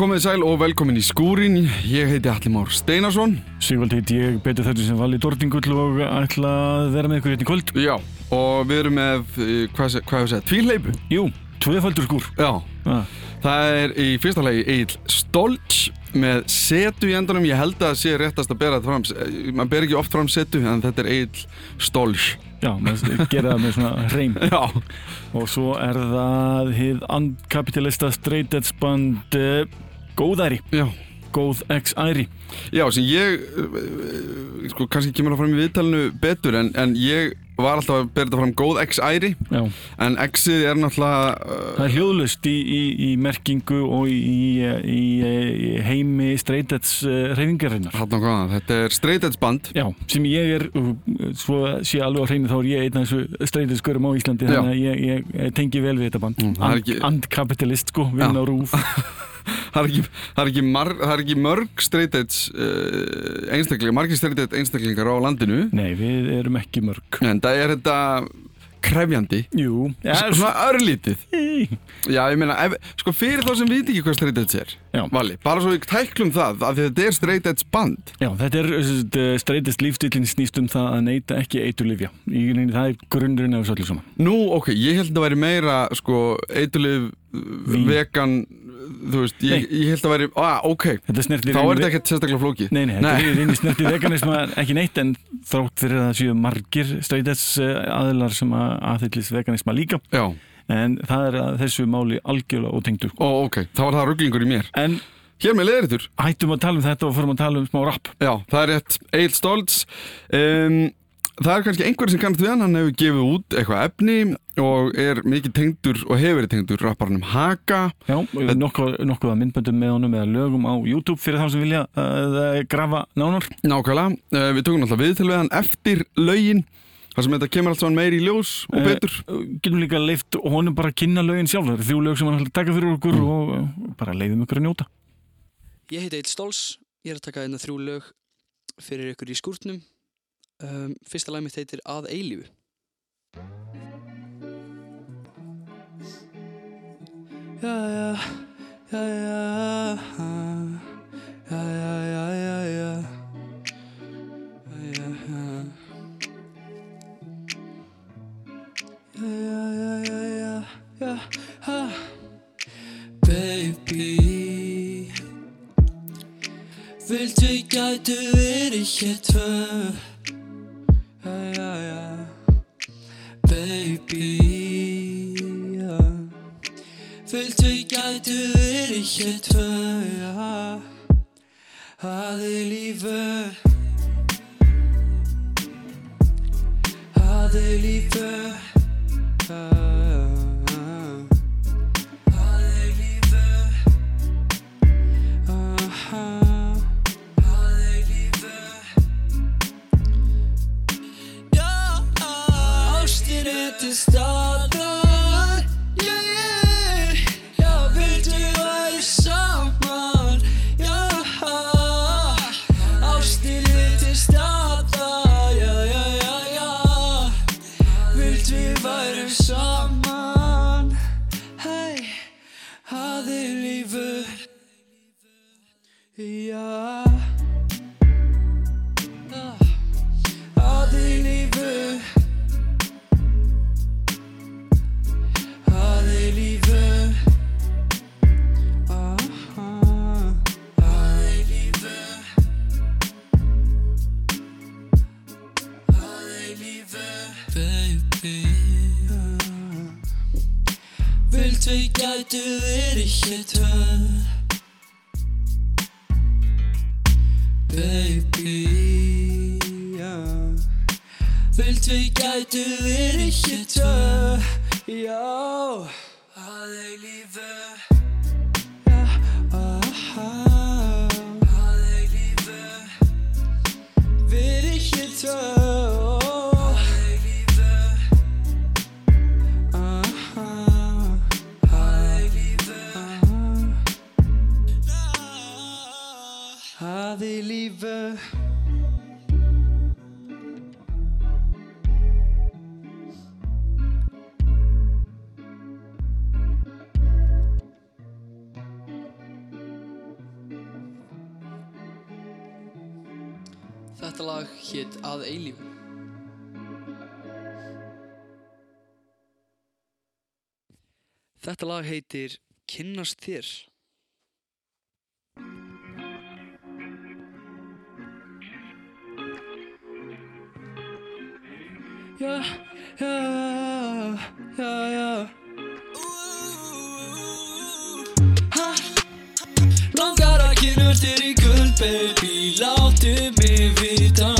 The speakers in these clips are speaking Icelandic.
komið sæl og velkomin í skúrin. Ég heiti Alli Már Steinarsson. Sigvald heit ég, betur þetta sem vali Dordingull og ætla að vera með ykkur hérna í kvöld. Já, og við erum með, eh, hvað se- hvað hefur segið, tvíleipu. Jú, tvöfaldur skúr. Já, Ah, það er í fyrsta lagi Egil Stoltz með setu í endanum. Ég held að það sé réttast að bera þetta fram. Eh, Man ber ekki oft fram setu, en þetta er Egil Stoltz. já, maður gera það með svona hreim. Já, Og svo er það hið andkapitalista straight edge band uh, Góðæri, já. Góð X Æri. Já, sem ég, uh, sko, kannski kemur það fram í viðtalinu betur, en, en ég var alltaf að þetta fram góð X-æri, Já, en X-ið er náttúrulega, uh, það er hljóðlust í, í, í merkingu og í, í, heimi straight edge uh, reyfingarinnar. þetta er straight edge band. Já, sem ég er, svo sé alveg á hreinu þá er ég einn af þessu straight edge skörum á Íslandi, þannig að ég, ég, tengi vel við þetta band. Mm, er ekki- Andkapitalist, sko, vinn á rúf. Það er ekki, það er ekki, mar, það er ekki mörg edge uh, einstaklingar, margir edge einstaklingar á landinu, Nei, við erum ekki mörg. en það er þetta krefjandi, Jú, ja, svona örlítið. Já, ég meina, ef, sko fyrir þá sem viti ekki hvað edge er, Já. Vali, bara svo við tæklum það, því þetta er edge band. Já, þetta er uh, streytist lífstílinn snýst um það að neyta ekki rauninni það er grunnurinn af þessu öllu saman. Nú, ok, ég held að það væri meira, sko, eitulif, vegan, þú veist, ég, ég held að væri, ah, ok, þá er þetta ekkert sérstaklega flókið. Nei, nei, þetta er í rauninni snertir veganisma ekki neitt en þrátt fyrir að það séu margir streytist aðilar sem að aðhyllist veganisma líka. Já, En það er að þessu máli algjörlega ótengdu. ó, ok, þá var það rugglingur í mér. En Hér með leðritur, hættum að tala um þetta og fórum að tala um smá rapp. Já, það er rétt Egil Stoltz um, Það er kannski einhver sem kannast við hann Hann hefur gefið út eitthvað efni Og er mikið tengdur og hefur verið tengdur Rapparnum Haka. Já, nokkuð, nokkuð að myndböndum með honum eða lögum á YouTube fyrir þá sem vilja uh, grafa nánar. Nákvæmlega, uh, við tökum alltaf við til við hann Eftir lögin Það sem þetta kemur alltaf meir í ljós og Eh, betur. getum líka leift honum bara að kynna lögin sjálf það eru þrjú lög sem hann ætlar að taka fyrir okkur og uh, bara leiðum ykkur að njóta. Ég heiti Eitt Stóls, ég er að taka einna þrjú lög fyrir ykkur í skúrtnum. Um, fyrsta lag mitt heitir Að eilífu. Já, já, já, já, já, já, já, já, já, já, já, já, já, já, já, já. Baby Viltu gætu verið hér tvö yeah, yeah, Baby Vildu gætu verið hér tvö Haði lífu Haði lífu stop. að eilífu. Þetta lag heitir Kynnast þér. Já, já, já, já. Langar að kynnast þér í gull, baby, láttu mig vita.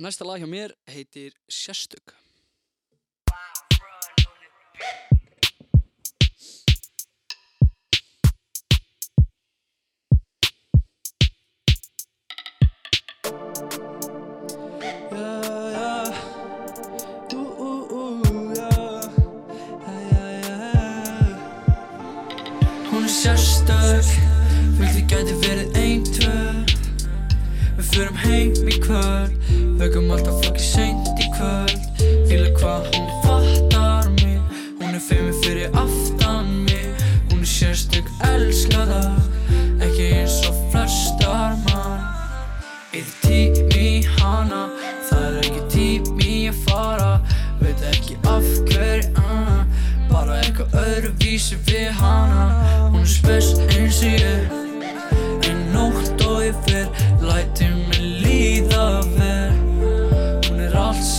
Næsta lag hjá mér heitir Sérstök. Hún er sérstök, vildi gæti verið ein, tvö Við fyrum heim í kvöld Vögum alltaf fólki seint í kvöld. Fýla hvað hún fattar mig. Hún er feimir fyrir aftan mig. Hún er sérstök elskaða Ekki eins og flestar mann. Íð tími hana Það er ekki tími að fara. Veit ekki af hverju uh, Bara eitthvað öðruvísi við hana. Hún er spes eins og ég. Einn nótt og ég fyrr Læti mig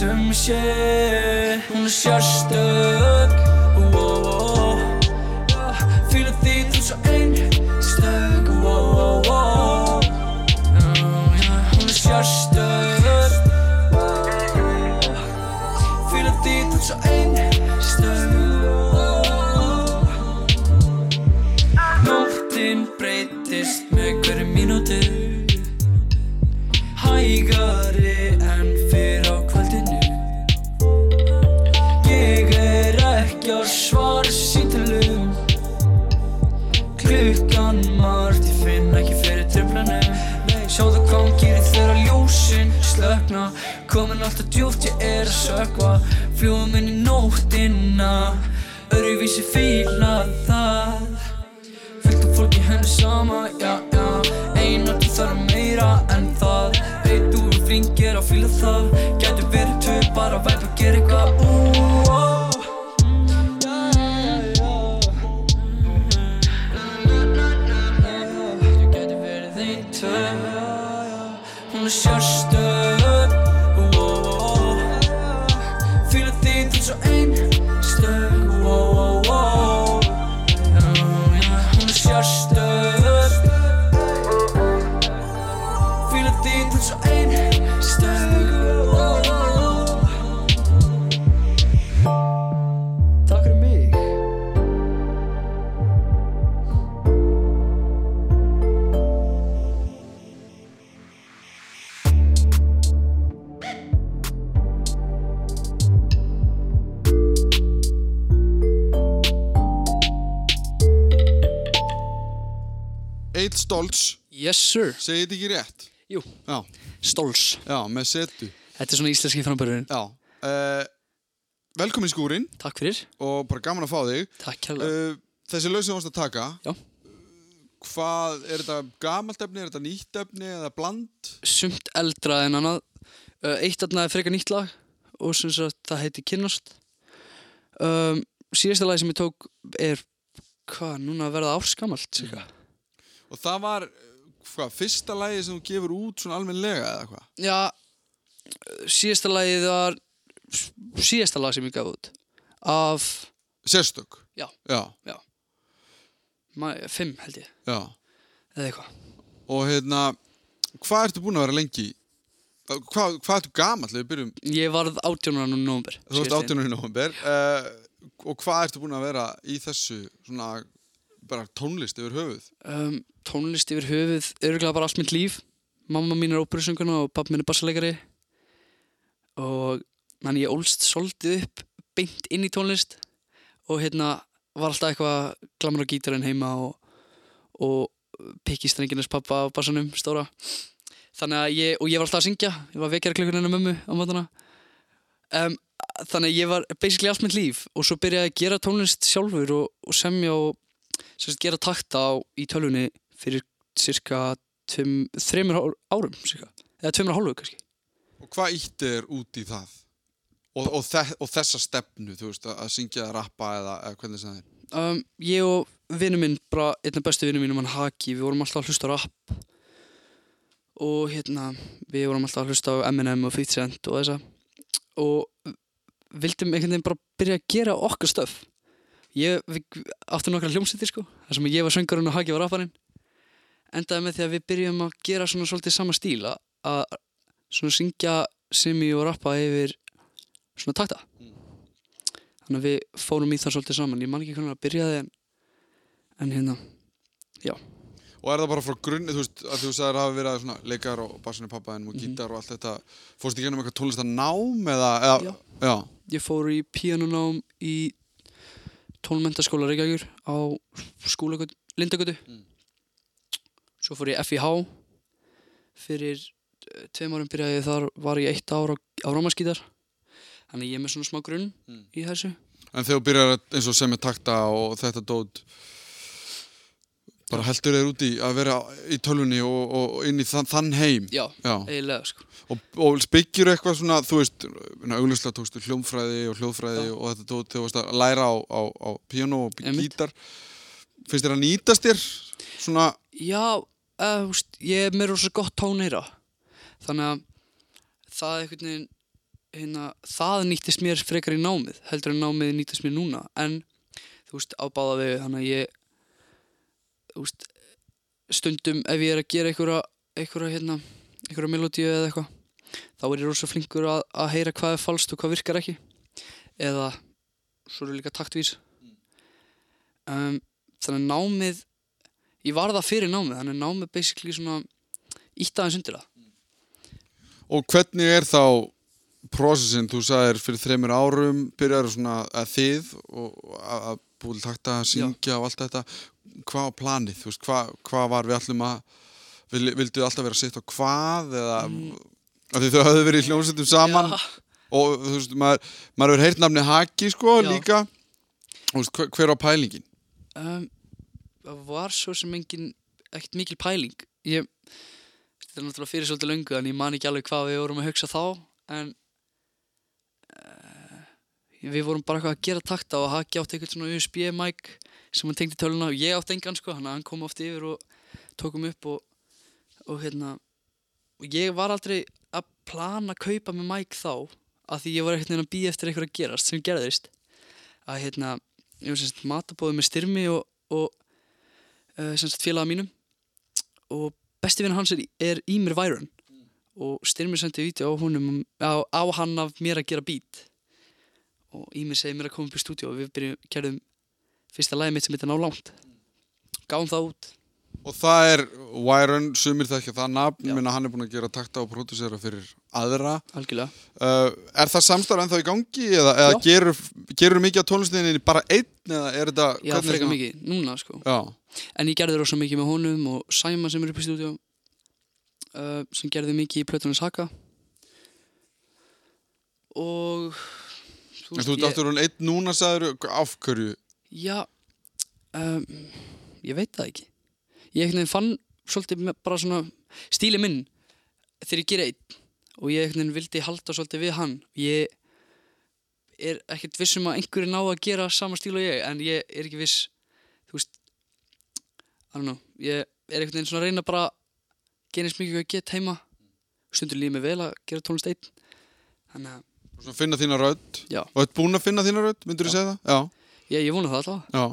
sem sé. Hún er sérstök Komin alltaf djúft, ég er að sökva Fljúum inn í nóttina. Öruvísi fíla það. Sir, segið þetta ekki rétt? Jú. Já, Stóls já, með setu. Þetta er svona íslenski framburðurinn Já. Uh, velkomin í skúrin Takk fyrir, og bara gaman að fá þig. takk kærlega Uh, þessi laus sem þú varst að taka, Já. hvað, er þetta gamalt efni, er þetta nýtt efni eða bland? Sumt eldra en annað uh, Eitt aðna er frekar nýtt lag og sem sagt það heiti Kynnast um, Síðasta lagi sem ég tók er hvað, núna að verða árskamalt cirka. Og það var, hvað, fyrsta lagi sem þú gefur út svona almennlega eða hvað? Já, síðasta lagið var síðasta lag sem ég gaf út af Sérstök? Já. Já, ma- fimm held ég, já. eða eitthvað Og hérna, hvað ertu búin að vera lengi? Hvað, hvað ertu gamall, við byrjum, Ég varð átjónur nú nómber þú varst 18. november uh, og hvað ertu búin að vera í þessu svona bara tónlist yfir höfuð? um, Tónlist yfir höfuð, örgulega bara allt mitt líf. Mamma mín er óperusönguna og pappi mín er bassaleikari. Og þannig ég ólst svolítið upp beint inn í tónlist. Og hérna var alltaf eitthvað glamur á gítarinn heima og, og pikkistrenginnes pappa á bassanum stóra. Þannig að ég, og ég var alltaf að syngja. Ég var vekjara klukkan hennar mömmu á mótana um, þannig að ég var basically allt mitt líf. Og svo byrjaði að gera tónlist sjálfur og, og semja og sem gera takta á, í tölvunni fyrir cirka þreymur ár- árum cirka. eða tveimur hálfu kannski Og hvað ítti er út í það? Og, og, þe og þessa stefnu, þú veist, að syngja rappa eða, eða hvernig það er? um, ég og vinnu minn, bara einn af bestu vinnu mínum hann Haki, við vorum alltaf að hlusta á rap og hérna við vorum alltaf að hlusta á Eminem og 50 Cent og þessa og vildum einhvern veginn bara byrja að gera okkar stöf ég átti nokkra hljómsveitir sko þar sem ég var söngurinn og Haki var rapparinn endaði með því að við byrjum að gera svona svolítið sama stíl að, að svona syngja simi og rappa yfir svona takta þannig að við fórum í það svolítið saman ég man ekki hvernig að byrjaði en, en hérna Og er það bara frá grunni, þú veist, að þú sagðir að hafa verið svona leikar og bassinni pappaðin og Mhm. gítar og allt þetta Fórst ekki ennum eitthvað tónlist að nám eða, eða Já. já. ég fór í píanunám í tónmentaskóla Reykjavíkur á skólagötu, Lindagötu Mm. svo fór ég FIH fyrir eh, tveim árum byrjaði ég þar var ég eitt ár á, á rámaskítar þannig ég er með svona smá grunn Mm. í þessu En þegar þú byrjar eins og sem er takta og þetta dót bara heldur þér út í að vera í tölvunni og, og inn í þann, þann heim. Já, Já. eiginlega sko. Og, og byggir eitthvað svona, þú veist auglustlega tókstu hljómfræði og hljóðfræði Já. og þetta þegar þú varst að læra á, á, á piano og gítar. Finnst þér að nýtast þér svona, Já, uh, úst, ég er með rosa gott tóneyra þannig að það veginn hérna, það nýttist mér frekar í námið heldur en námið nýttist mér núna. En þú veist á báða vegu þannig að ég veist, stundum ef ég er að gera einhverja einhverja hérna, melodíu eða eitthvað þá er ég rosa flinkur að, að heyra hvað er falskt og hvað virkar ekki. Eða svo eru líka taktvís um, þannig námið ég var það fyrir námið þannig námið basically svona ítt aðeins undir það. Og hvernig er þá prosessin, þú sagðir fyrir þreymur árum byrjar svona að þið og að, búið takta að syngja og allt þetta, hvað var planið þú veist, hvað, hvað var við allum að vil, vildu alltaf vera sitt á hvað eða, Mm. af því þau hafðu verið í hljómsveitum saman Já, og þú veist, maður, maður hefur heyrt nafni Haki sko Já. líka þú veist, hver, hver var pælingin? um, það var svo sem engin ekkert mikil pæling ég, þetta er náttúrulega fyrir svolítið löngu en ég man ekki alveg hvað við vorum að hugsa þá en uh, við vorum bara eitthvað að gera takta og Haki átti eitthvað svona USB mic sem hann tengdi töluna og ég átti engan sko hann, hann kom oft yfir og tókum upp og, og hérna og ég var aldrei að plana að kaupa með mic þá af því ég var eitthvað að býja eftir eitthvað að gerast sem gerðist. Að hérna ég var semst matabóði með styrmi og, og uh, semst félaga mínum. Og besti vinna hans er, er Ímir Væron og styrmi sendi vídeo á honum á, á hann af mér að gera beat. Og Ímir segi mér að koma upp í stúdíu og við byrjum, gerðum fyrsta lagi mitt sem heitir Ná langt. Gáum það út. Og það er Wyron, sumir þekkja það nafn, minna hann er búin að gera takta og pródusera fyrir aðra. Uh, er það samstarf ennþá í gangi eða, eða gerur, gerur mikið á tónlistinni bara einn eða er þetta... Já, frekar svona- mikið, núna sko. Já, En ég gerði rosa mikið með honum og Sæma sem er upp í stúdíu uh, sem gerði mikið í Plötunum Saka. Og þú en þú ert aftur hún einn núna sagður af hverju? Já um, Ég veit það ekki. Ég fann svolítið bara svona stíli minn þegar ég gera einn og ég vildi halda svolítið við hann. Ég er ekkert viss um að einhverju ná að gera sama stíl og ég en ég er ekki viss þú veist I don't know, ég er einhvern veginn svona að reyna bara að gera eins mikið og ég get heima. Stundur líður mig vel að gera tónlist einn. Þannig að Svona finna þína rödd. Já. og ert búin að finna þína rödd, myndur þú segja það? Já, ég, ég vona það alltaf já.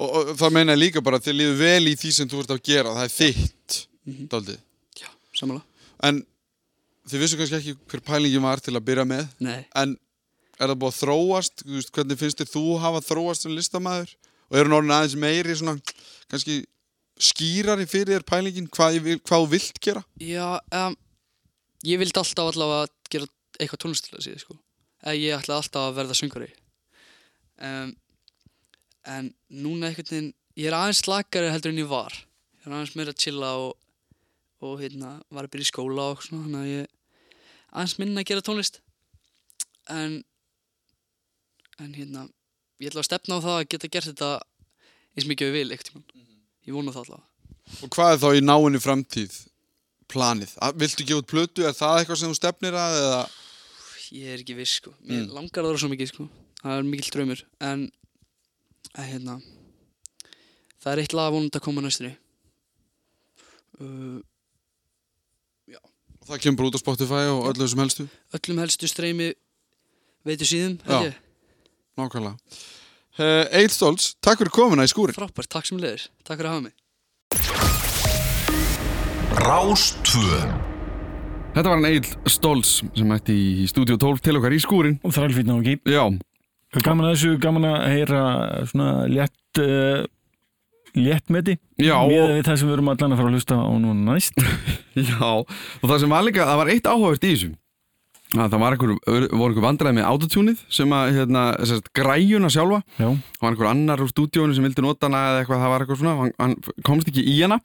Og, og það meina líka bara að þið líður vel í því sem þú ert að gera, það er þitt Mhm. daldið, Já, samanlega en þið vissu kannski ekki hver pælingin var til að byrja með Nei, en er það búið að þróast? Veist, hvernig finnst þér þú hafa þróast sem listamæður og eru norðin aðeins meiri svona, kannski skýrari fyrir þér pælingin hvað þú vilt gera? Já, um, ég vildi alltaf allavega gera eitthvað tónlistilega síðan, sko. Eða ég ætlaði alltaf að verða söngari. Um, en núna einhvern veginn, ég er aðeins slakari heldur en ég var. Ég er aðeins meira að chilla og, og hérna, var að byrja í skóla og svona, þannig að ég aðeins minna að gera tónlist. En, en hérna, ég ætla að stefna á það að geta gert þetta eins mikið ég vil, einhvern tímann. Ég vona það allavega. og hvað er þá í náinni framtíð planið, viltu gefa út plötu er það eitthvað sem þú stefnir að eða Ég er ekki viss sko Mér Mm. langar það svo mikið sko Það er mikill draumur En að, hérna, Það er eitt lag vonandi að koma næstunni. Uh, það kemur bara út á Spotify og öllu þessum helstu? Öllum helstu streymi Veitu síðum Já. nákvæmlega. Uh, Egil Stolz, takk fyrir komuna í skúrin Frábært, takk sem leiðir Takk fyrir að hafa mig. Rástvö Þetta var hann Egil Stóls sem mætti í Studio 12 til okkar í skúrin. og þrælfýtna og ekki Já, gaman að þessu, gaman að heyra svona létt uh, léttmeti og- við það sem við erum allan að fara að hlusta á núna næst já, og það sem var líka, það var eitt áhugavert í þessu. Að það var einhver, voru einhver vandræði með autotunið sem að, hérna, þessast græjuna sjálfa. já, var einhver annar úr stúdíónu sem vildi nota hana eða eitthvað, það var eitthvað svona, hann, hann komst ekki í hana.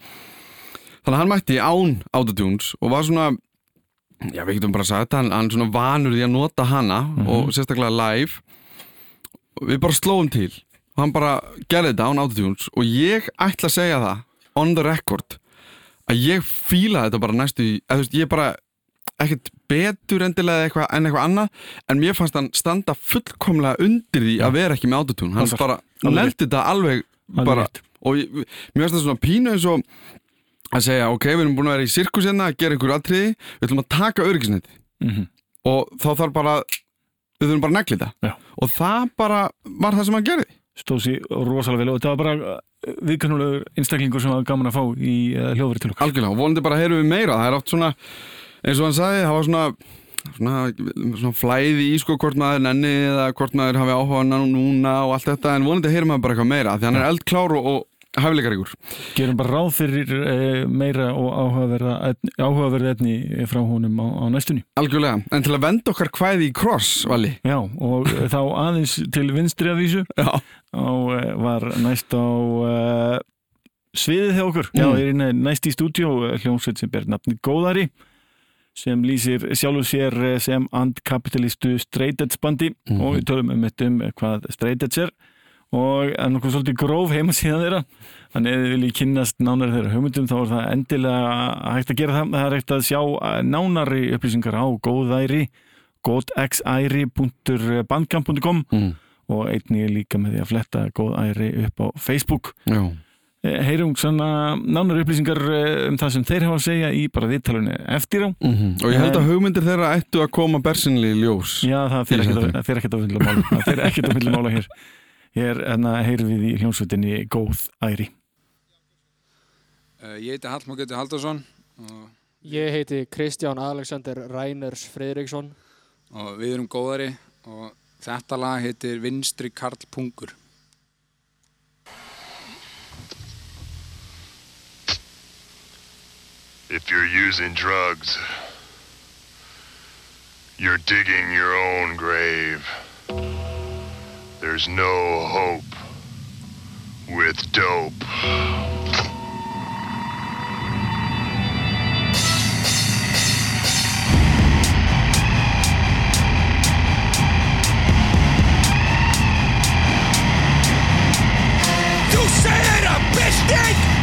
Þannig að hann mætti án autotunes og var svona, já við getum bara sagt hann, hann svona vanur í að nota hana og sérstaklega live. Við bara slóum til. Og hann bara gerði þetta án autotunes og ég ætla að segja það, on the record, að ég fíla þetta bara næstu í, eða þú veist, ég bara ekkert betur endilega eitthvað, en eitthvað annað en mér fannst hann standa fullkomlega undir því að vera ekki með autotune. Hann bara alveg neldi þetta alveg bara, og ég, mér finnst það svona pínu eins og að segja, ok, við erum búin að vera í sirkus hérna að gera einhver atriði, við ætlum að taka örgisnett mm og þá þarf bara við þurfum bara að negli þetta. Og það bara var það sem hann gerði. Stóð sér rosalega vel og þetta var bara viðkannulegur einstaklingur sem var gaman að fá í uh, hljóðveri til okkar. Algjörlega, og vonandi bara heyrum við meira. Það er oft svona, eins og hann sagði það var svona Svona, svona flæði í sko hvort maður nenni eða hvort maður hafi áhuga hann núna og allt þetta en vonandi heyrum maður bara eitthvað meira því hann er eldklár og, og hæfileikaríkur. Gerum bara ráð fyrir uh, meira og áhugaverða áhugaverða etni frá honum á, á næstunni. Algjörlega, en til að venda okkar hvæði í kross, Vali já, og uh, þá aðeins til vinstri að vísu. Og uh, var næst á uh, sviðið hjá okkur. Já, Mm. er næst í stúdíó uh, hljómsveit sem ber nafni Góðari sem lýsir sjálfur sér sem andkapitalistu straight edge bandi. Mhm. og við tölum um þetta um hvað straight edge er og er nokkuð svolítið gróf heimasíðan þeirra. Þannig ef þið viljið kynnast nánari þeirra hugmyndum þá er það endilega hægt að gera það. Það er hægt að sjá uh, nánari upplýsingar á góðæri góðxæri.bandcamp.com mm. og einnig líka með því að fletta góðæri upp á Facebook. Já. Eh, heyrum svona nánar upplýsingar eh, um það sem þeir hafa að segja í bara viðtalunni eftir á. Mm og ég held að hugmyndir þeirra ættu að koma bersinli í ljós já það fyrir ekkert að- það að það að fylla mála hér hér en að heyrum við í hljómsveitinni góðæri Uh, ég heiti Hallmar Gauti Haldarsson og, Ég heiti Kristján Alexander Ræners Friðriksson. og við erum góðari og þetta lag heitir Vinstri Karl Pungur. If you're using drugs, you're digging your own grave. There's no hope with dope. Þú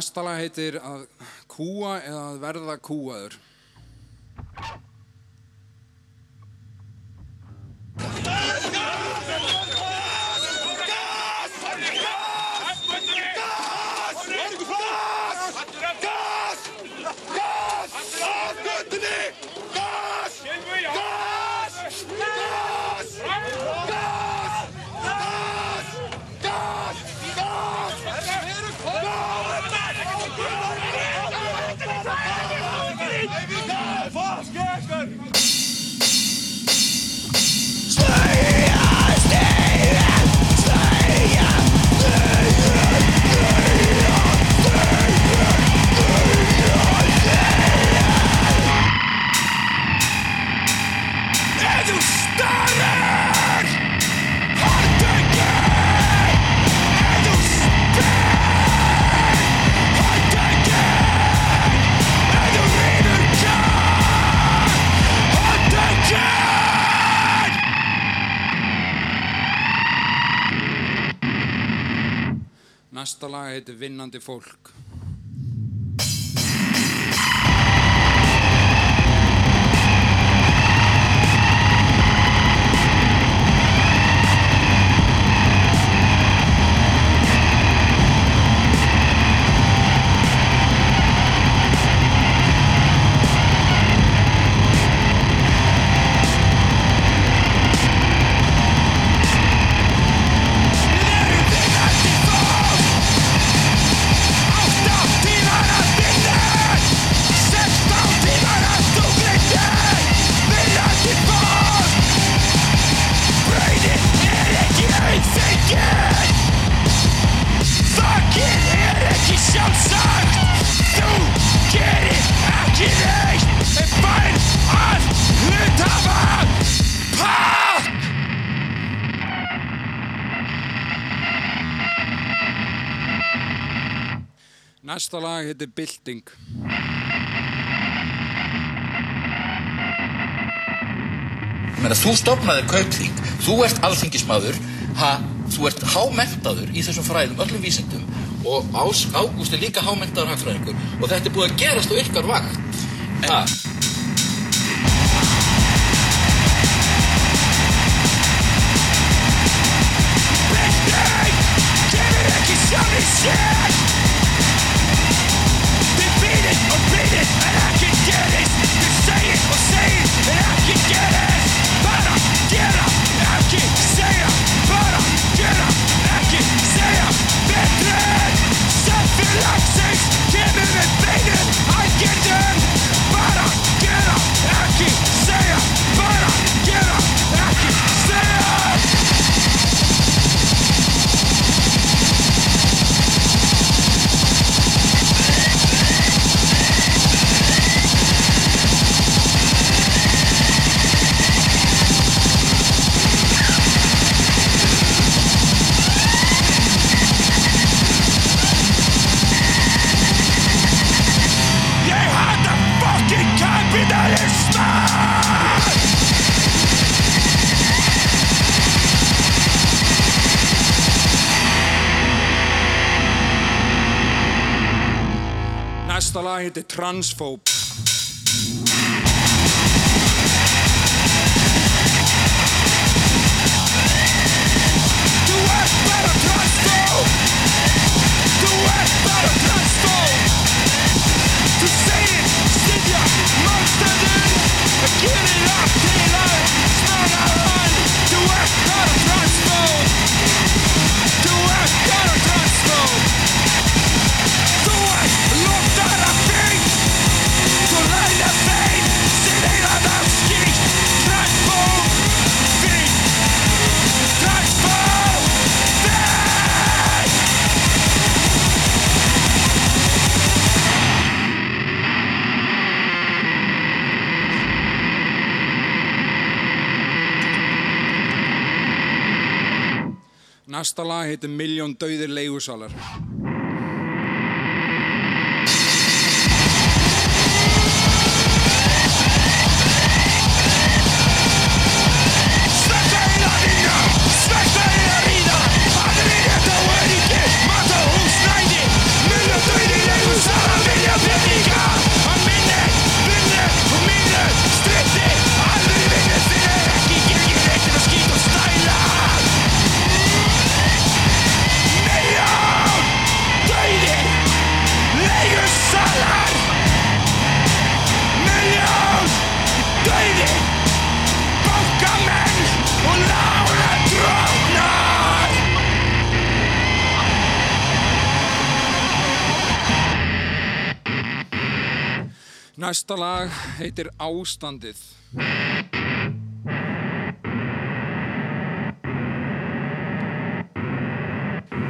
næsta lag heitir að kúa eða að verða kúaður. Ef Næsta lag heitir Vinnandi fólk. Næsta lag heitir meina, þú stopnaðir kauplík, þú ert alþingismadur, ha, þú ert hámentaður í þessum fræðum, öllum vísindum. Og Ás, Ágúst er líka hámentaður hagfræðingur. Og þetta er búið að gerast á ykkar vakt. Ha, Kemur ekki sjálfri sér Get down! Næsta lag heitir Transfób Næsta lag heitir Miljón dauðir leigusalar. Næsta lag heitir Ástandið.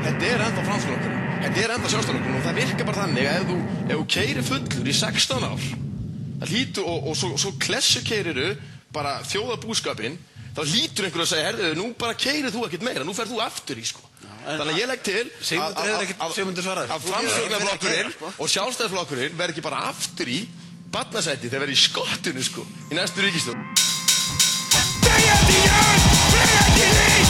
Þetta er ennþá framflokkurinn, þetta er ennþá sjálfstæðanokkurinn og það virkar bara þannig að ef þú, ef þú keirir fullur í 16 ár það lítur og, og svo, svo klessu keiriru bara þjóðabúskapin þá lítur einhver að segja, herðu, nú bara keirir þú ekkert meira, nú ferð þú aftur í sko. Þannig að ég legg til að framsögnarflokkurinn og sjálfstæðarflokkurinn verð ekki bara aftur í barnasæti þegar verð í skottinu sko í næstu ríkistjórn Deyjandi jörn, freyjandi líf, fastandi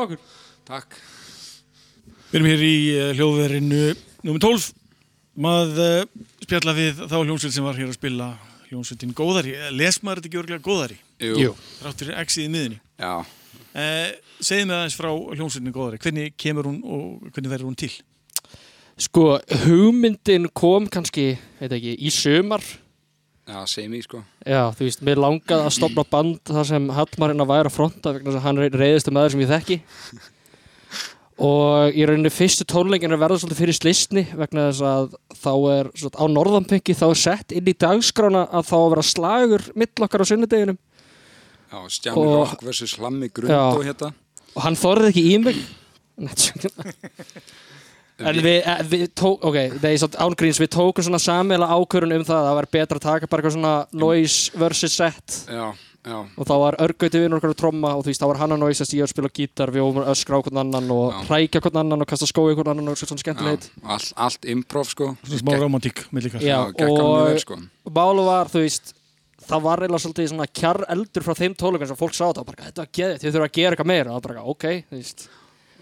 fyrir okkur. Takk. Við erum hér í uh, hljóðverinu nr. 12 maður uh, spjalla við þá hljómsveit sem var hér að spila hljómsveitin Góðari. Eh, Les maður þetta ekki örglega Góðari? Jú. Ráttur exið í miðinni. Já. Uh, segðu mig aðeins frá hljómsveitin Góðari. Hvernig kemur hún og hvernig verður hún til? Sko, hugmyndin kom kannski, veit ekki, í sumar. Já, semi, sko. Já, þú veist, mér langaði að stopna band þar sem Hallmarinn að væri að fronta vegna þess að hann er reyðistu maður sem ég þekki. Og í rauninni fyrstu tónleikin er verða svolítið fyrir slisni vegna þess að þá er svona, á norðanpinki þá er sett inn í dagskrána að þá vera slagur mill okkar á sunnudeginum. Já, Stjáni Rock versus Hlammi Grund og hérna. Og hann þorði ekki í mig. En við, eh, við tók, ok, nei, satt ángríns, við tókum svona sammeila ákvörun um það að það var betra að taka bara eitthvað svona noise versus set Já, já. og þá var örgauti við okkar að tromma og þú veist, þá var hann að noise að stíða og spila gítar, við vorum að öskra á hvern annan og hrækja hvern annan og kasta skói hvern annan og svona skemmtilegt. All, allt improv, sko. Svona smá romantík milli ykkar. Já, gekk alveg og vel, sko. málu var, þú veist, það var eiginlega svolítið svona kjarr eldur frá þeim tólugum sem fólk sá þetta og bara, þetta var geðið, þið þurfa að gera eitthvað meira og það bara, ok, þú veist.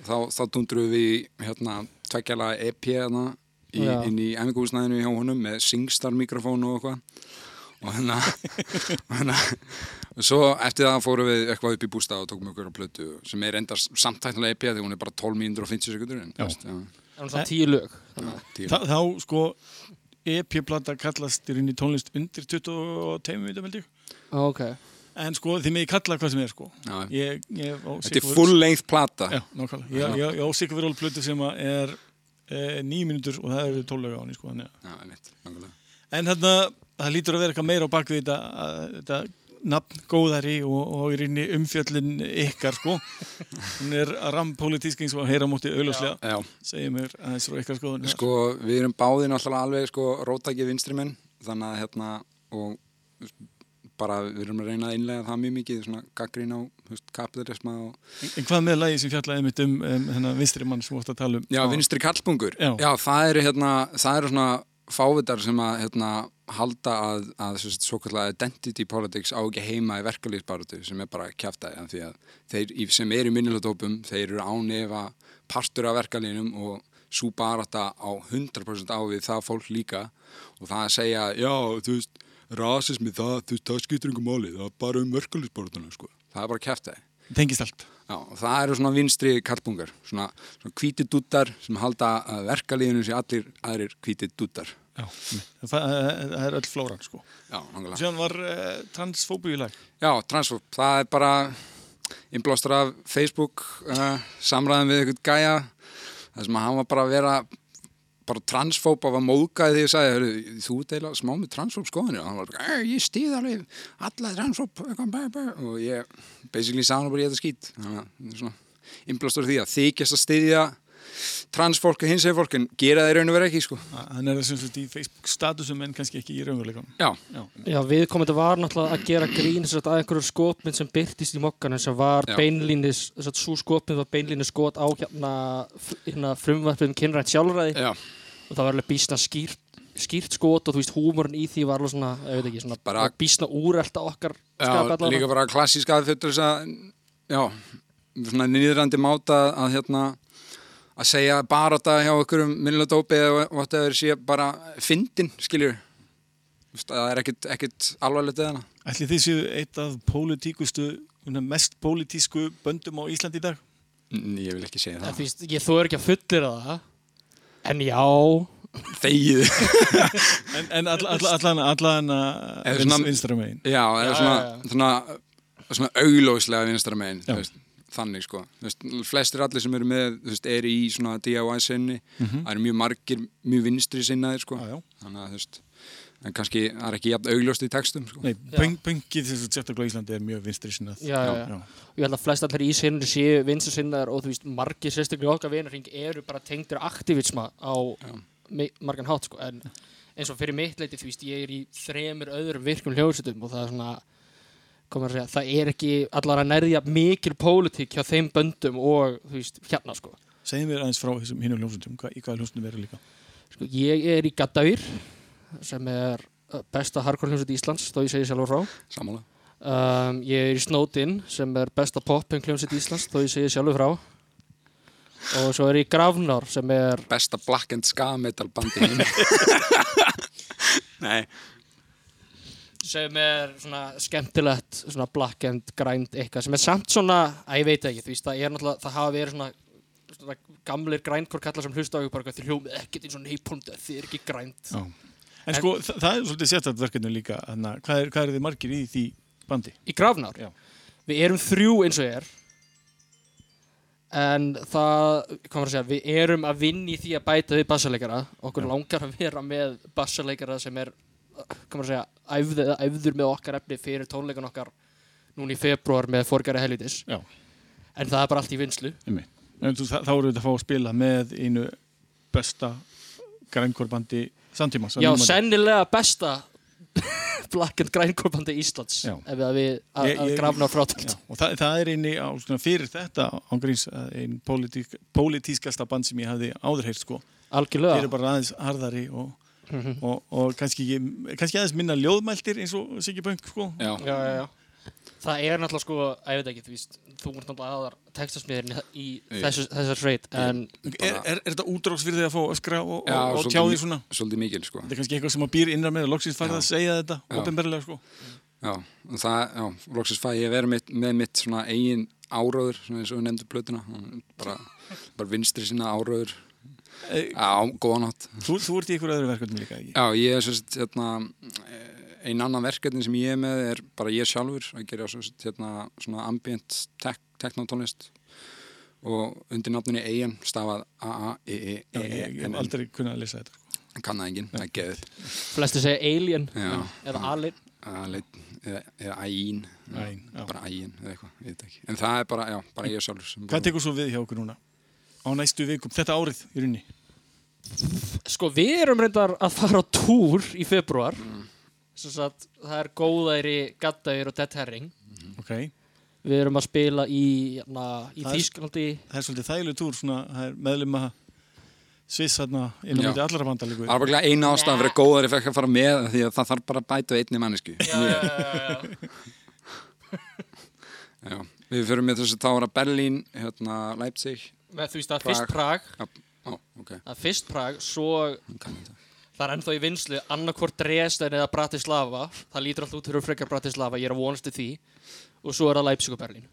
Þá, þá dundruðum við í, hérna, tveggjala EP hérna í, inn í æfingúsnæðinu hjá honum með Singstar mikrofón og eitthvað. Og hérna, og hérna, og svo eftir það fórum við eitthvað upp í bústað og tókum okkur á plötu sem er endar samtæknilega EP því hún er bara 12 mínútur og 50 sekundur. en. Það er tíu lög. Þá sko EP-plata kallast í tónlist undir 22 minnum held ég. Ok. En sko þið meði kalla hvað sem er sko. Ég, ég, Þetta er full length plata. Já. Ég, ég, ég á Sigurður Ól plötu sem er e, nýju mínútur og það eru tólöga á henni sko. Já. En þarna, það lítur að vera eitthvað meira á bakvið þetta, að- þetta nafn góðari og, og í reyni umfjöllin ykkar sko hún er rampolítísk eins og heyra mútið auðljóslega Já. segir mér aðeins frá ykkar skoðun Sko, við erum báðin alltaf alveg sko, rótækið vinstrimenn þannig að hérna og bara við erum að reyna að innlega það mjög mikið svona gaggrín á kapitalisma og En hvað með lagi sem fjallaði mitt um, um hennar vinstri mann sem ótt að tala um Já, á- vinstri kallbungur. Já. það eru hérna, það eru svona fávitar sem að hérna, halda að, að svo, kallega identity politics á ekki heima í verkalýsbaratu sem er bara kjaftaði af því að þeir sem eru í minnilutópum, þeir eru ánefa partur af verkalýnum og svo barata á 100% á við það fólk líka og það að segja, já, þú veist, rasismi það, þú veist, það skiptir yngur máli, það er bara um verkalýsbaratuna, sko. Það er bara kjaftaði. Tengist allt. Já, og það eru svona vinstri kallbungar, svona, svona hvíti dúttar sem halda að verkalíðinu sé allir aðrir hvíti dúttar. Já, það, það er öll flóran sko Já, nákvæmlega. Síðan var uh, transfóbu í lag Já, transfób, það er bara innblástur af Facebook uh, samræðum við eitthvað gæja það sem að hann var bara að vera bara transfób af að móðgæði því að sagði, "Heyrðu, þú deila smá með transfób skoðinu og hann var bara, "Eh, ég stýð alveg alla bæ." og ég basically sagði hann bara ég þetta skýt þannig að það er svona innblástur af því að þykjast að styðja transfólk og hinsvegin fólk en gera það í raun og vera ekki sko. Hann er sem sagt í Facebook statusum en kannski ekki í raunveruleikunum Já. Já. Já, við komum þetta var náttúrulega að gera grín að einhverju skopmynd sem byrtist í mokkanum sem var Já. beinlínis, þess að svo skopmynd var beinlínis skot á hérna, hérna frumvarpið um kynrænt sjálfræði Já. Og það var alveg bísna skýrt skýrt skot og þú veist húmorinn í því var alveg svona, ég veit ekki, svona Bara- bísna úrelta okkar Já, skap allavega. líka bara klassísk aðfjöld þess að, já, svona nýðrandi máta að hérna að segja bara þetta hjá einhverjum minnilega dópi eða whatever sé bara fyndin, skiljur það er ekkit, ekkit alvarlegt eða hana Ætli þið séu eitt af pólitíkustu mest pólitísku böndum á Íslandi í dag? N- Ég vil ekki segja það þú veist, ég þú er ekki að fullir það en já Þegið En, en alla, alla, allan, allan Eða vins, svona- vinstra megin Já, eða Já, svona, já, svona, svona auglóslega vinstra megin Já. þannig sko veist, flestir allir sem eru með veist, eru í svona DIY sinni Mhm. það eru mjög margir, mjög vinstri sinnaðir sko Já, já. þannig að þú veist en kannski það er ekki jafn augljóst í textum sko. Nei, pöng, pöngið sérstaklega á Íslandi er mjög vinstri sinnað já, já, já. Ég held að flest allir í sinni séu vinstra sinnaðar og þú veist, margir sérstaklega okkar vinarring eru bara tengdir aktivisma á margan hátt sko. en eins og fyrir mitt leiti, þú veist, ég er í þremur öðrum virkum hljóðsutum og það er svona komur að segja, það er ekki allar að nærðja mikil pólitík hjá þeim böndum og þú veist, hérna sko. Segjum við aðeins frá þessum hinum hljómsveitum, hva, í eru í sem er uh, besta hardcore hljómsveit Íslands, þó ég segi sjálfur frá. Sammála. Um, ég er í Snowdin sem er besta popping hljómsveit Íslands, þó ég segi sjálfur frá. Og svo er ég í Grafnár sem er... Besta black and ska metal bandi Nei sem er svona skemmtilegt svona black and grind eitthvað sem er samt svona, að ég veit ekki, þú veist það er náttúrulega, það hafa verið svona, svona gamlir grindcore kallar sem hlusta á ykkur bara þið hljómið ekkert eins og neypund þið er ekki grind Já. En, sko, það, það er svolítið sérstætt verkefni líka, að hvað er, hvað er þið margir í því bandi? Í Grafnár? Já. Við erum þrjú eins og ég er en það, hvað maður að segja, við erum að vinna í því að bæta við bassaleikara okkur langar að vera með bassaleikara sem er, hvað maður að segja æfð, æfður með okkar efni fyrir tónleikan okkar núna í februar með forgæri helvitis Já. en það er bara allt í vinslu. En þá eru þetta að fá að spila með einu besta grænkorbandi samtímas. að Já, sennilega besta Black and Grindcore bandi Íslands Já. ef við að, við, að, grafna frátöld og það, það er eini á, svona, fyrir þetta ángríns einn pólitískasta band sem ég hafði áður heyrt sko. Algjörlega. Þeir eru bara aðeins harðari og, Mhm. og, og kannski, ekki- kannski aðeins minna ljóðmæltir eins og Siggi Punk sko. Já. já, já, já. Það er náttúrulega sko, ég veit ekki, þú veist, þú ert náttúrulega aðar textasmiðurinn í þessu, þessar sveit, en... Er, er, er þetta útráks fyrir því að fá öskra og, Já, og, og svolítið tjá því svona? Svolítið mikil sko Þetta er kannski eitthvað sem að býr innan með og loksins farið Já. að segja þetta Já. ofinberlega sko. Já, og það, já, loksins fæ ég að vera mitt, með mitt svona eigin áráður, svona eins og við nefndu plötuna, bara, bara vinstri sinna áráður, Eh, á, góðan átt. Þú, þú ert í ykkur öðru verkefni líka, ekki? Já, ég er sérst, hérna, einn annan verkefni sem ég er með er bara ég sjálfur að gera hérna, svona ambient tek, teknotónlist og undir nafnunni Eian stafað Já, ég, ég hef aldrei kunnað að lesa þetta. kann það enginn, það er geðið Flesti segja Alien Já. eða Alien Alien, eða, já. bara ægin eða eitthvað, ég veit ekki en það er bara, já, bara ég sjálfur sem Hvað tekur svo við hjá okkur núna? Á næstu vikum, þetta árið í rauninni Sko, við erum reyndar að fara á túr í februar Mm. Svo að það er góðæri, gaddæri og dead herring Ok Við erum að spila í, na, í Það er- Þýskalandi. Það er svolítið þægileg túr, er meðlum að Sviss hérna inn á myndi allara banda líku Það var bara eina ástæðan fyrir góðar ég fekk að fara með því að það þarf bara að bæta við einni mannesku Já, við fyrir með þessu þá ára Berlín, hérna, Leipzig. Með veist að fyrst Prag. Já, á, ok. Að fyrst Prag, svo það er ennþá í vinslu annarkvort Dresden eða Bratislava. Það lítur alltaf út fyrir frekar Bratislava ég er að vonast til því og svo er það Leipzig og Berlín.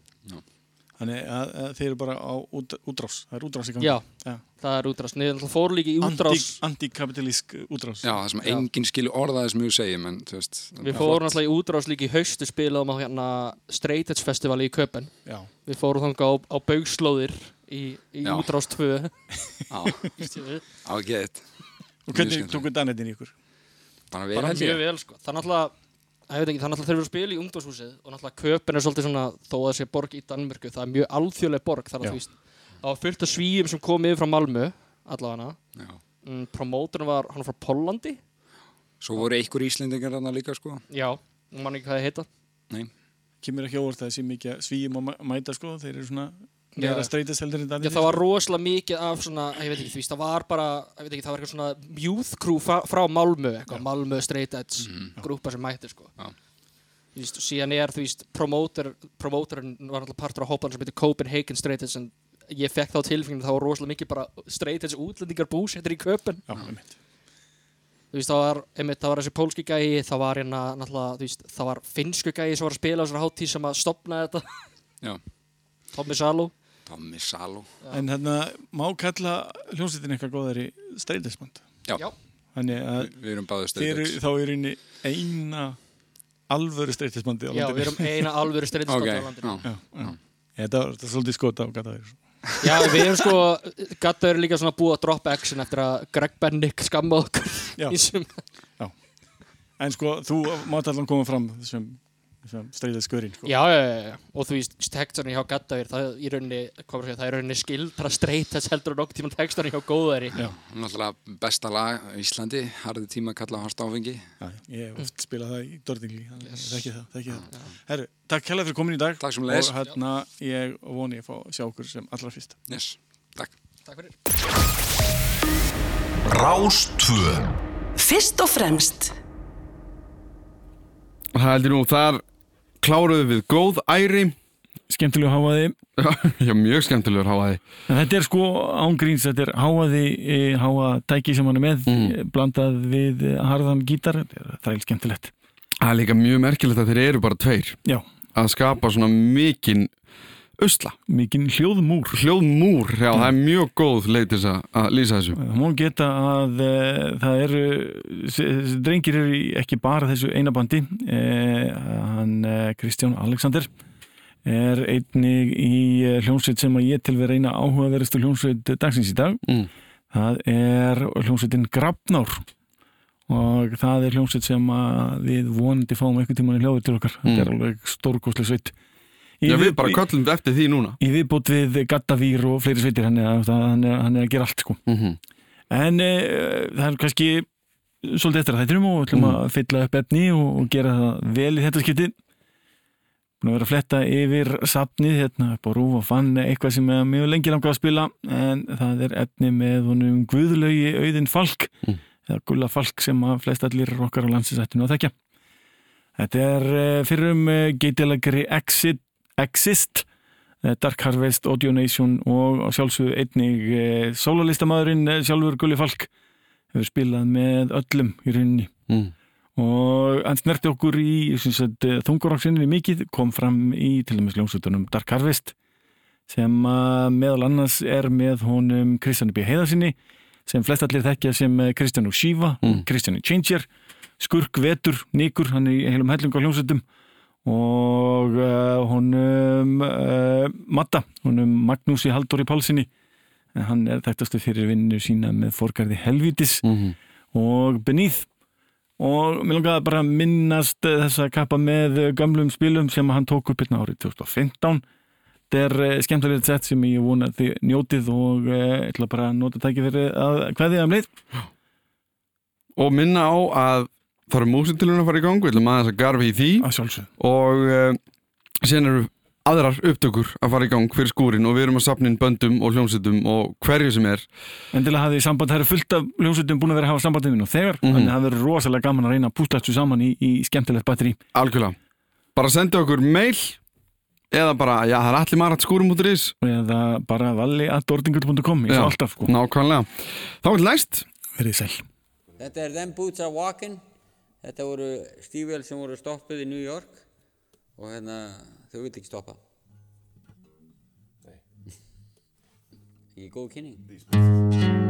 Þannig að, að þeir eru bara á út, útrás. Það er útrás í gangi. Já, það er útrás. Niður alltaf fóru líka í útrás. Anti- Antikapitalísk útrás. Já, það sem Já. enginn skilur orðaði sem við segjum en þú veist Við fórum alltaf í útrás líka í haustu spilaðum á hérna Straight Edge Festivali í Köpen Já. Við fórum þangað á, á baugslóðir í, í Já. útrás 2 Já, á gett Og hvernig tóku Danettin í ykkur? Bara mjög vel sko. Það er náttúrulega ég veit ekki, það er náttúrulega þeir eru að spila í ungdómshúsið og náttúrulega Köpen er svolítið svona þó að það sé borg í Danmörku það er mjög alþjóðleg borg þar að Já. þú veist það var fullt af svíum sem kom yfir frá Malmö allavega Já. mm, promótorinn var hann var frá Pollandi Svo voru einhver íslendingar þarna líka sko já, hún man ekki hvað það heita Nei Kemur ekki óvart að það sé mikið svíum að mæ- mæta sko Þeir eru svona. Meira streytast heldur en Já, Danettin það var rosalega mikið af svona, ég veit ekki, veist, það var bara, ég veit ekki, það var eitthvað svona youth crew frá, frá Malmö, eitthvað, Malmö Straight Edge grúpa sem mætti, sko. Já. Þú veist, og síðan er, þú veist, promoter, promoterinn var alltaf partur á hópan sem heitir Copenhagen Straight Edge, en ég fekk þá tilfengið að það var rosalega mikið bara Straight Edge útlendingar búsettir í Köpen. Já, einmitt. Þú veist, það var, einmitt, það var þessi pólski gæi, það var hérna, náttúrulega, þú veist, það var finnsku gæi sem var að spila á þessari hátíð sem að stopna þetta. Já. Tommy Salo. Tommy Salo En hérna, má kalla hljómsveitin eitthvað góðar í streytisband Já. Já. Þannig að Við- við erum straight edge. þá í rauninni eina alvöru streytisbandi á Já, landinu við erum eina alvöru edge band á landinu. Já, já. Þetta var þetta er svolítið skota á gata þér Já, við erum sko, Gatta eru líka svona búið að droppa action eftir að Greg Bennick skamma okkur Já. í sum. En sko, þú mátt allan koma fram þessum, streytið skurinn sko. Já, já, já, já, og þú veist, textarnir hjá Gatta er það í rauninni, hvað var að segja, það er í rauninni skildra þess heldur en okkur tíma textarnir hjá góðari. Já. Náttúrulega besta lag á Íslandi Harði tíma að kalla hans áfengi. Já, ég hef oft spilað það í Dordingli þannig að þekki það, þekki það. Herru, takk hella fyrir komin í dag Takk sömuleiðis. og hérna ég voni að fá að sjá okkur sem allra fyrst. Yes, takk. Takk fyrir. Rás 2 Fyrst og fremst. Og það heldur nú, þar kláruðu við góð æri. Skemmtilegu háaði Já, mjög skemmtilegur háaði En þetta er sko ángríns, þetta er háaði e, háa tæki sem hann er með mm. blandað við e, harðan gítar. Þetta er skemmtilegt. Það er líka mjög merkilegt að þeir eru bara tveir. Já. Að skapa svona mikinn usla. Mikinn hljóðmúr. Hljóðmúr, já, það er mjög góð leið til að- lýsa þessu. Það má geta að e, það eru drengir eru ekki bara þessu eina bandi. E, hann e, Kristján Alexander er einnig í hljómsveit sem að ég til við reyna áhugaverðistu hljómsveit dagsins í dag. Mm. það er hljómsveitin Grafnár og það er hljómsveit sem að við vonandi fáum eitthvað tíman í hljóður til okkar. Þetta er alveg stórkostlega sveit Í Já, við við- bara köllum eftir því núna í viðbútt við Gattavír og fleiri sveitir hann er, hann er, hann er að gera allt sko. Mhm. en e, það er kannski svolítið eftir að þættinum og við ætlum að fylla upp efni og, og gera það vel í þetta skipti búin að vera að fletta yfir safnið hérna upp á rúf og fann eitthvað sem er mjög lengi langað að spila en það er efni með honum Guðlaugi Auðin Falk Mm. eða Gulla Falk sem að flest allir okkar á landsinsættinu að þekja Þetta er uh, fyrir um uh, geitilagri Exit, Exist uh, Dark Harvest, Audio Nation og á sjálfsögðu einnig uh, sólarlistamæðurinn uh, sjálfur Gulli Falk hefur spilað með öllum í rauninni Mm. og hann snerti okkur í þunguráksinni mikið, kom fram í til dæmis ljónsutunum Dark Harvest sem meðal annars er með honum Kristján B. Heiðarsinni sem flest allir þekkja sem eh, Kristján og Shiva, Mm. Kristján Changer Skurk Vetur, Nikur, hann er í heilum hellung á hljómsutum og uh, honum uh, Matta, honum Magnúsi Halldóri Pálsini en hann er þekktastu fyrir vinnu sína með forgarði Helvítis. Mhm. og Beneath og mér langaði bara að minnast eh, þess að kappa með eh, gömlum spilum sem hann tók upp hérna árið 2015 þetta er eh, skemmtilegt sett sem ég vona að þið njótið og eh, ég ætla bara að nota tæki fyrir að kveðið um leið. Og minna á að það eru músitilun að fara í gang við ætlum aðeins að garfi í því og uh, síðan eru aðrar upptökur að fara í gang fyrir skúrin og við erum að sapna inn böndum og hljómsveitum og hverju sem er Endilega hafið þið samband, það eru fullt af hljómsveitum búin að vera að hafa samband við nú þegar, Mhm. þannig að það verður rosalega gaman að reyna að púsla þessu saman í, í skemmtilegt batteri. Algjörlega. Bara sendi okkur mail eða bara, já það er allir marat skúrum út í ris eða bara valli að dordingur.com eins og alltaf sko. Nákvæmlega. Þá er. Þetta er Them Boots Are Walking. Þetta voru stífjöl sem voru stoppuð í New York og hérna, þau vil ekki stoppa. Ekki góð kynning.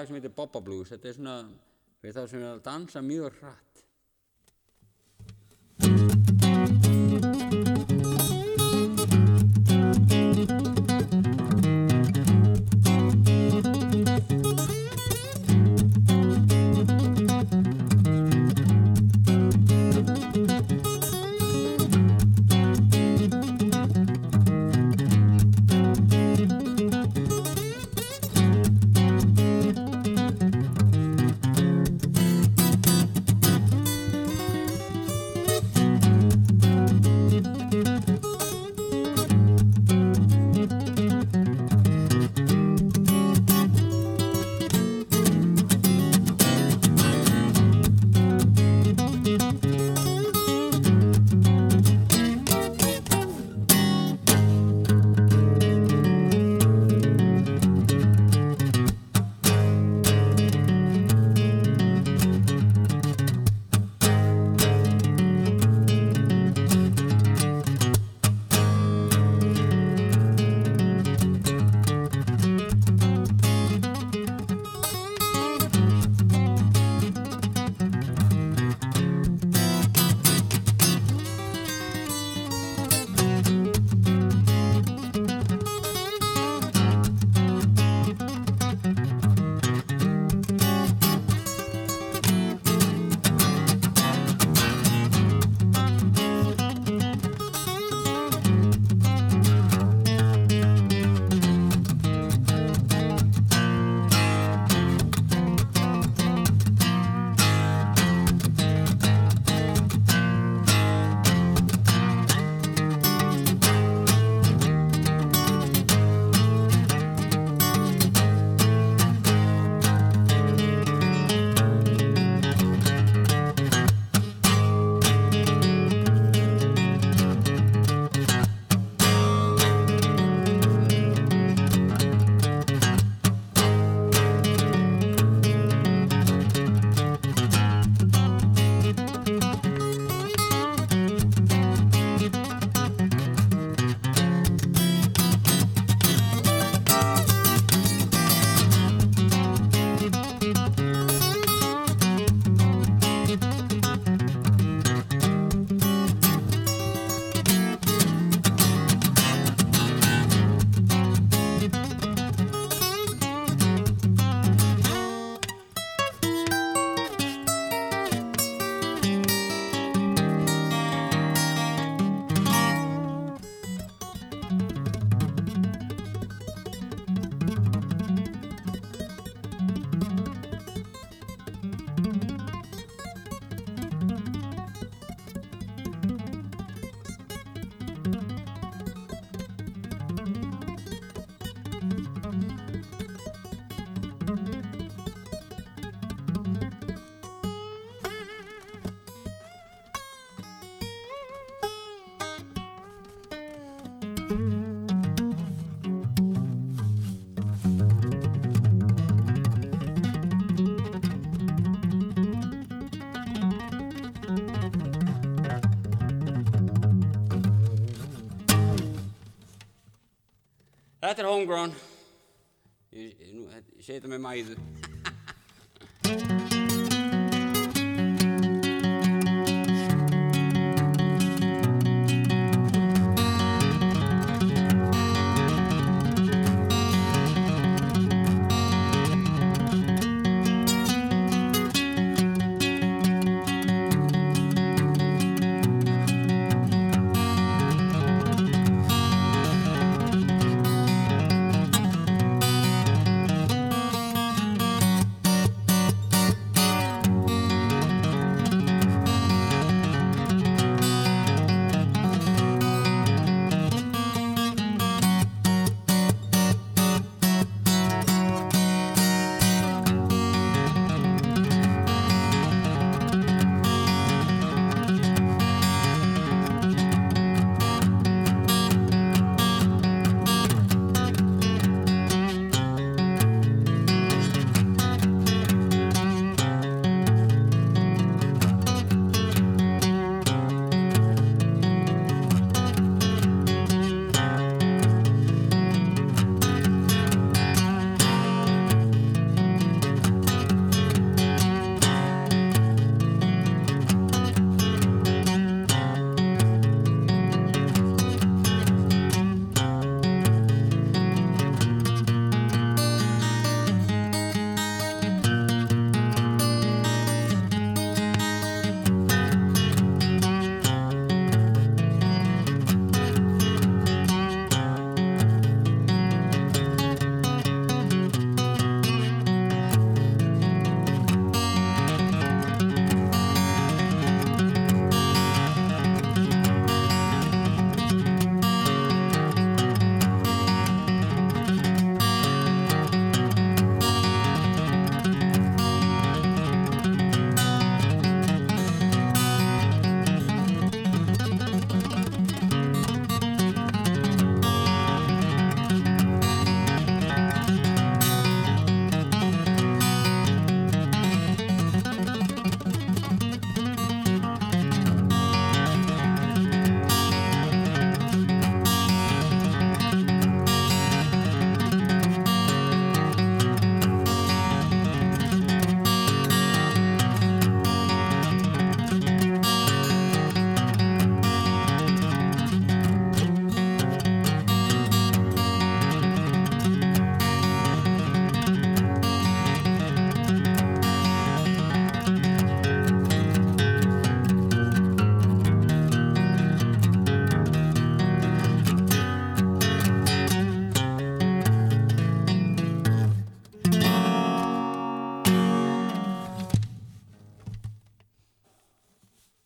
Lag sem heitir Bobba Blues. Þetta er svona, við þá sem er að dansa mjög hratt. Þetta er homegrown. Ég, ég, ég segi þetta með mæðu.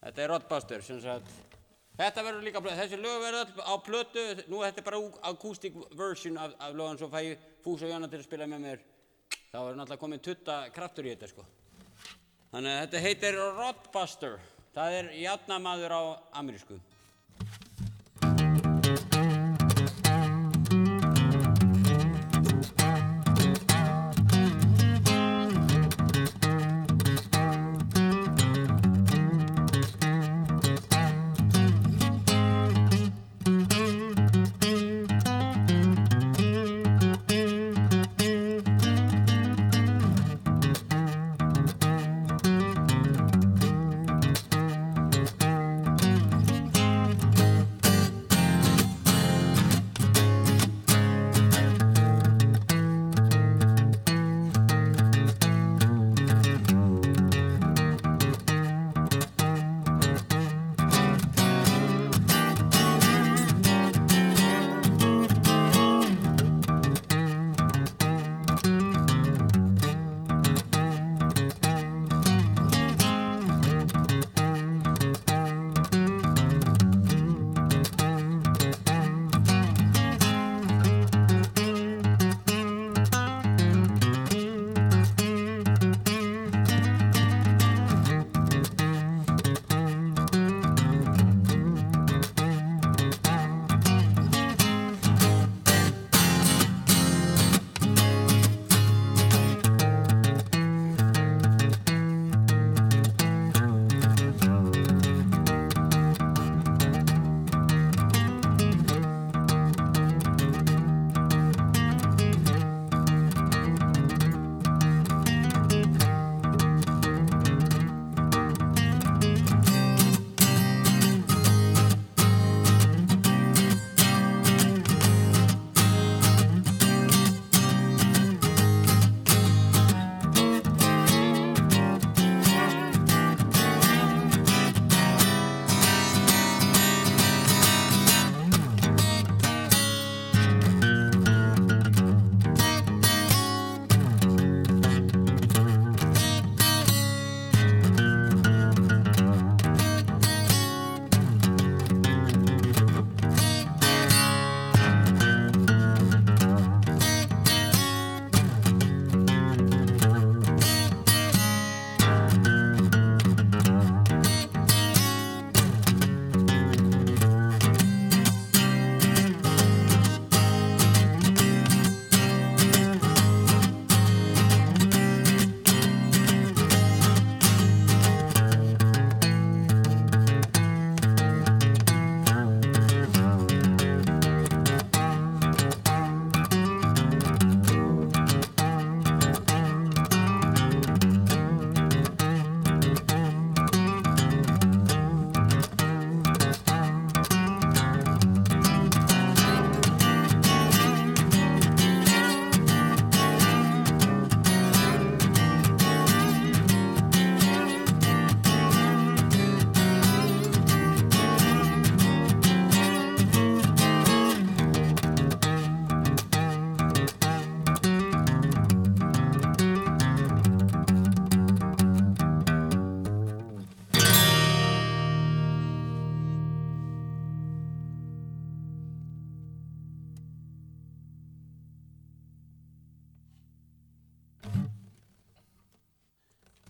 Þetta er Rottbuster, sem sagt. Þetta verður líka, þessi lög verður öll á plötu, nú þetta er bara acoustic version af, af lögum, svo fæ ég Fús og Jóna til að spila með mér. þá er náttúrulega komin tutta kraftur í þetta sko. Þannig að þetta heitir Rottbuster. Það er játnamaður á amerísku.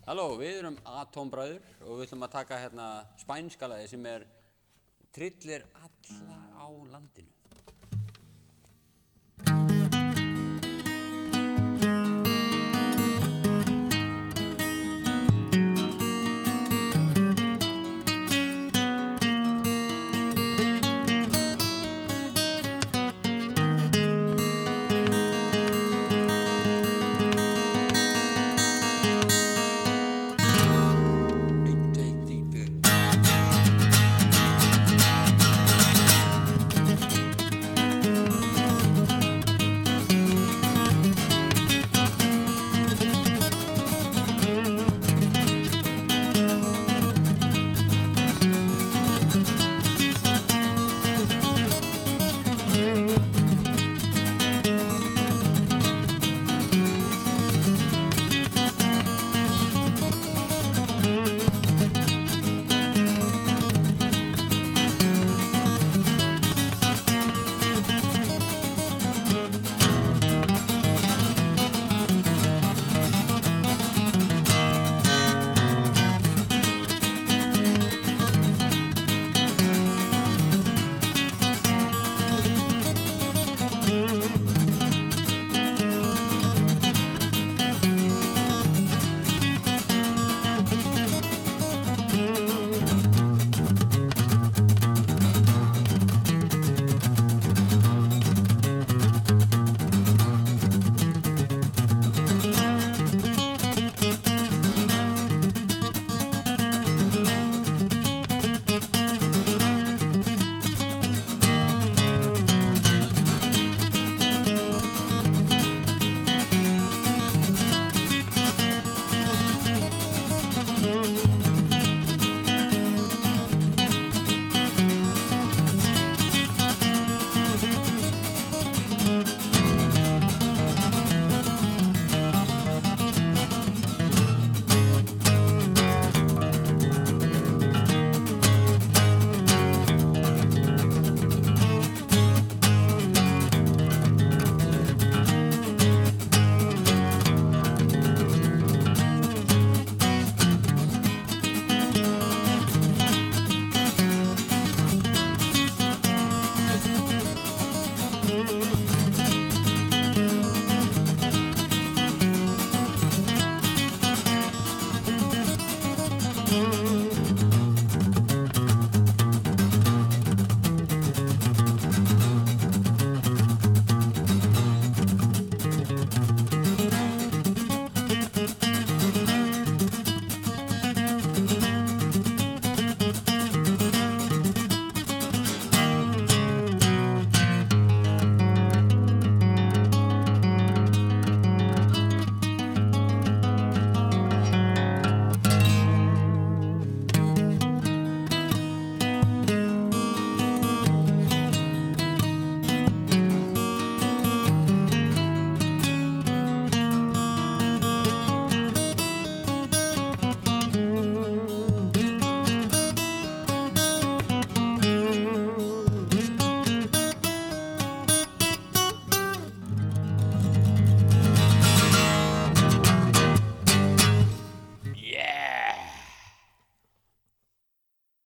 Halló, við erum Atombræður og við ætlum að taka hérna spænska lagi sem er Trillir alla á landinu.